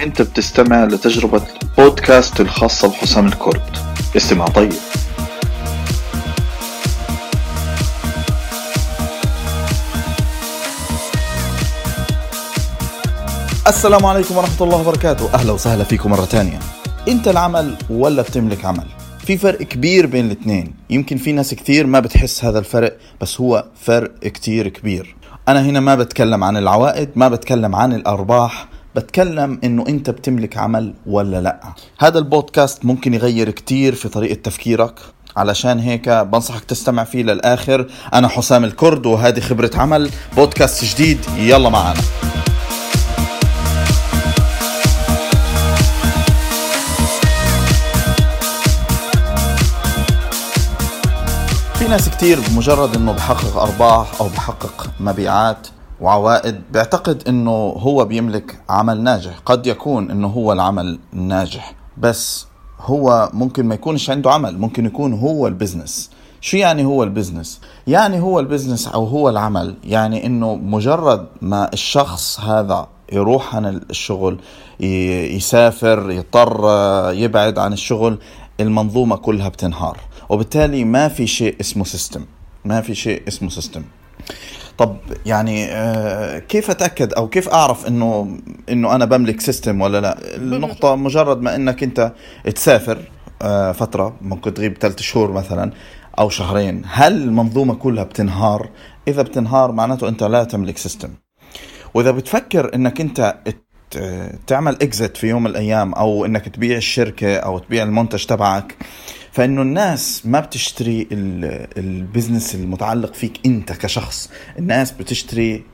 أنت بتستمع لتجربة بودكاست الخاصة بحسام الكرد. استمع طيب. السلام عليكم ورحمة الله وبركاته. أهلا وسهلا فيكم مرة تانية أنت العمل ولا بتملك عمل؟ في فرق كبير بين الاثنين. يمكن في ناس كثير ما بتحس هذا الفرق بس هو فرق كتير كبير. أنا هنا ما بتكلم عن العوائد ما بتكلم عن الأرباح. بتكلم إنه أنت بتملك عمل ولا لأ. هذا البودكاست ممكن يغير كتير في طريقة تفكيرك. علشان هيك بنصحك تستمع فيه للآخر. أنا حسام الكرد وهذه خبرة عمل. بودكاست جديد. يلا معنا. في ناس كتير بمجرد إنه بحقق أرباح أو بحقق مبيعات وعوائد بيعتقد إنه هو بيملك عمل ناجح. قد يكون إنه هو العمل الناجح بس هو ممكن ما يكونش عنده عمل ممكن يكون هو ال business. شو يعني هو ال business؟ يعني هو ال business أو هو العمل يعني إنه مجرد ما الشخص هذا يروح عن الشغل يسافر يضطر يبعد عن الشغل المنظومة كلها بتنهار. وبالتالي ما في شيء اسمه system ما في شيء اسمه system طب يعني آه، كيف أتأكد أو كيف أعرف إنه إنه أنا بملك system ولا لا؟ النقطة مجرد ما إنك أنت تسافر آه، فترة ممكن تغيب ثلاث شهور مثلا أو شهرين هل المنظومة كلها بتنهار؟ إذا بتنهار معناته أنت لا تملك system وإذا بتفكر إنك أنت تعمل exit في يوم من الأيام أو إنك تبيع الشركة أو تبيع المنتج تبعك فإنه الناس ما بتشتري ال business المتعلق فيك أنت كشخص. الناس بتشتري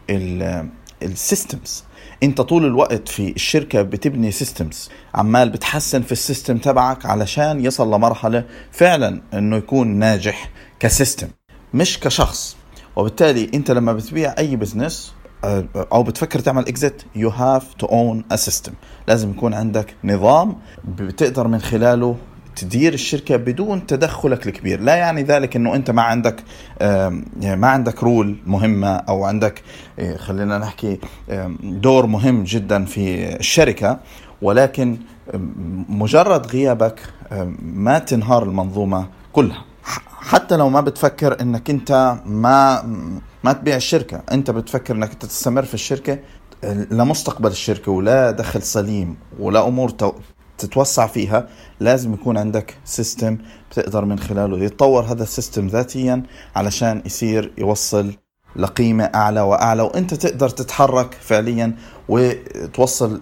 ال systems أنت طول الوقت في الشركة بتبني systems عمال بتحسن في ال system تبعك علشان يصل لمرحلة فعلا إنه يكون ناجح ك system مش كشخص. وبالتالي أنت لما بتبيع أي business آه، أو بتفكر تعمل exit you have to own a system لازم يكون عندك نظام بتقدر من خلاله تدير الشركة بدون تدخلك الكبير. لا يعني ذلك إنه أنت ما عندك ما عندك role مهمة أو عندك آه، خلينا نحكي دور مهم جدا في الشركة. ولكن مجرد غيابك ما تنهار المنظومة كلها. حتى لو ما بتفكر إنك أنت ما ما تبيع الشركة أنت بتفكر إنك أنت تستمر في الشركة لمستقبل الشركة ولا دخل سليم ولا أمور تتوسع فيها لازم يكون عندك system بتقدر من خلاله يتطور هذا ال system ذاتيا علشان يصير يوصل لقيمة أعلى وأعلى وأنت تقدر تتحرك فعليا وتوصل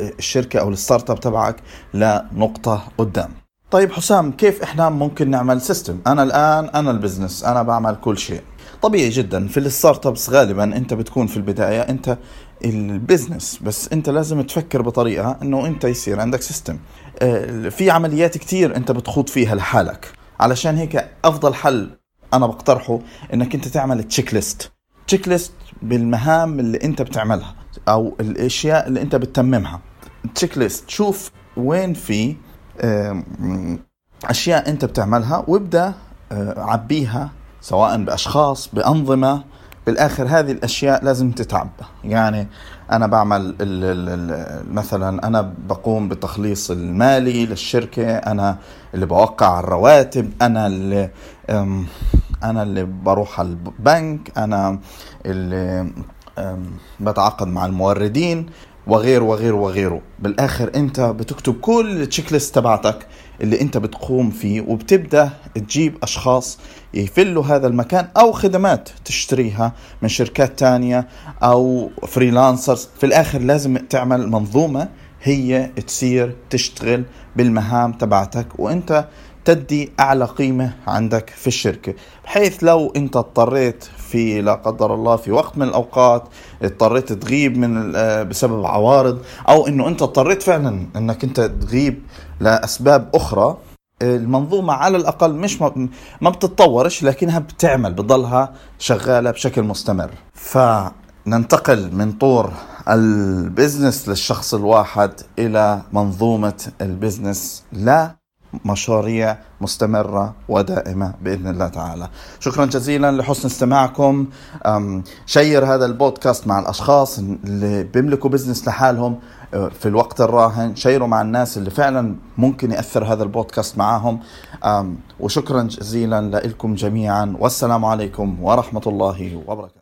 الشركة أو ال startup تبعك لنقطة قدام. طيب حسام كيف إحنا ممكن نعمل system أنا الآن أنا ال business أنا بعمل كل شيء. طبيعي جدا. في ال startups غالبا أنت بتكون في البداية أنت ال business. بس أنت لازم تفكر بطريقة إنه أنت يصير عندك system آه، في عمليات كتير أنت بتخوض فيها لحالك. علشان هيك أفضل حل أنا بقترحه إنك أنت تعمل checklist checklist بالمهام اللي أنت بتعملها أو الأشياء اللي أنت بتتممها. checklist شوف وين في أشياء أنت بتعملها وابدأ آه، عبيها سواء بأشخاص بأنظمة بالآخر هذه الأشياء لازم تتعبى. يعني أنا بعمل مثلا أنا بقوم بالتخليص المالي للشركة أنا اللي بوقع الرواتب أنا اللي أنا اللي بروح على البنك أنا اللي بتعاقد مع الموردين. وغيره وغيره وغيره. بالآخر أنت بتكتب كل التشيك ليست تبعتك اللي أنت بتقوم فيه وبتبدأ تجيب أشخاص يفلوا هذا المكان أو خدمات تشتريها من شركات تانية أو فريلانسرز في الآخر لازم تعمل منظومة هي تصير تشتغل بالمهام تبعتك وأنت تدي أعلى قيمة عندك في الشركة. بحيث لو أنت اضطريت في لا قدر الله في وقت من الأوقات اضطريت تغيب من آه، بسبب عوارض أو إنه أنت اضطريت فعلا إنك أنت تغيب لأسباب أخرى المنظومة على الأقل مش ما بتتطورش لكنها بتعمل بضلها شغالة بشكل مستمر. فننتقل من طور ال business للشخص الواحد إلى منظومة ال business. لمشاريع مستمرة ودائمة بإذن الله تعالى. شكرا جزيلا لحسن استماعكم. share هذا البودكاست مع الأشخاص اللي بيملكوا business لحالهم أه، في الوقت الراهن. شيروا مع الناس اللي فعلا ممكن يأثر هذا البودكاست معاهم. وشكرا جزيلا لكم جميعا. والسلام عليكم ورحمة الله وبركاته.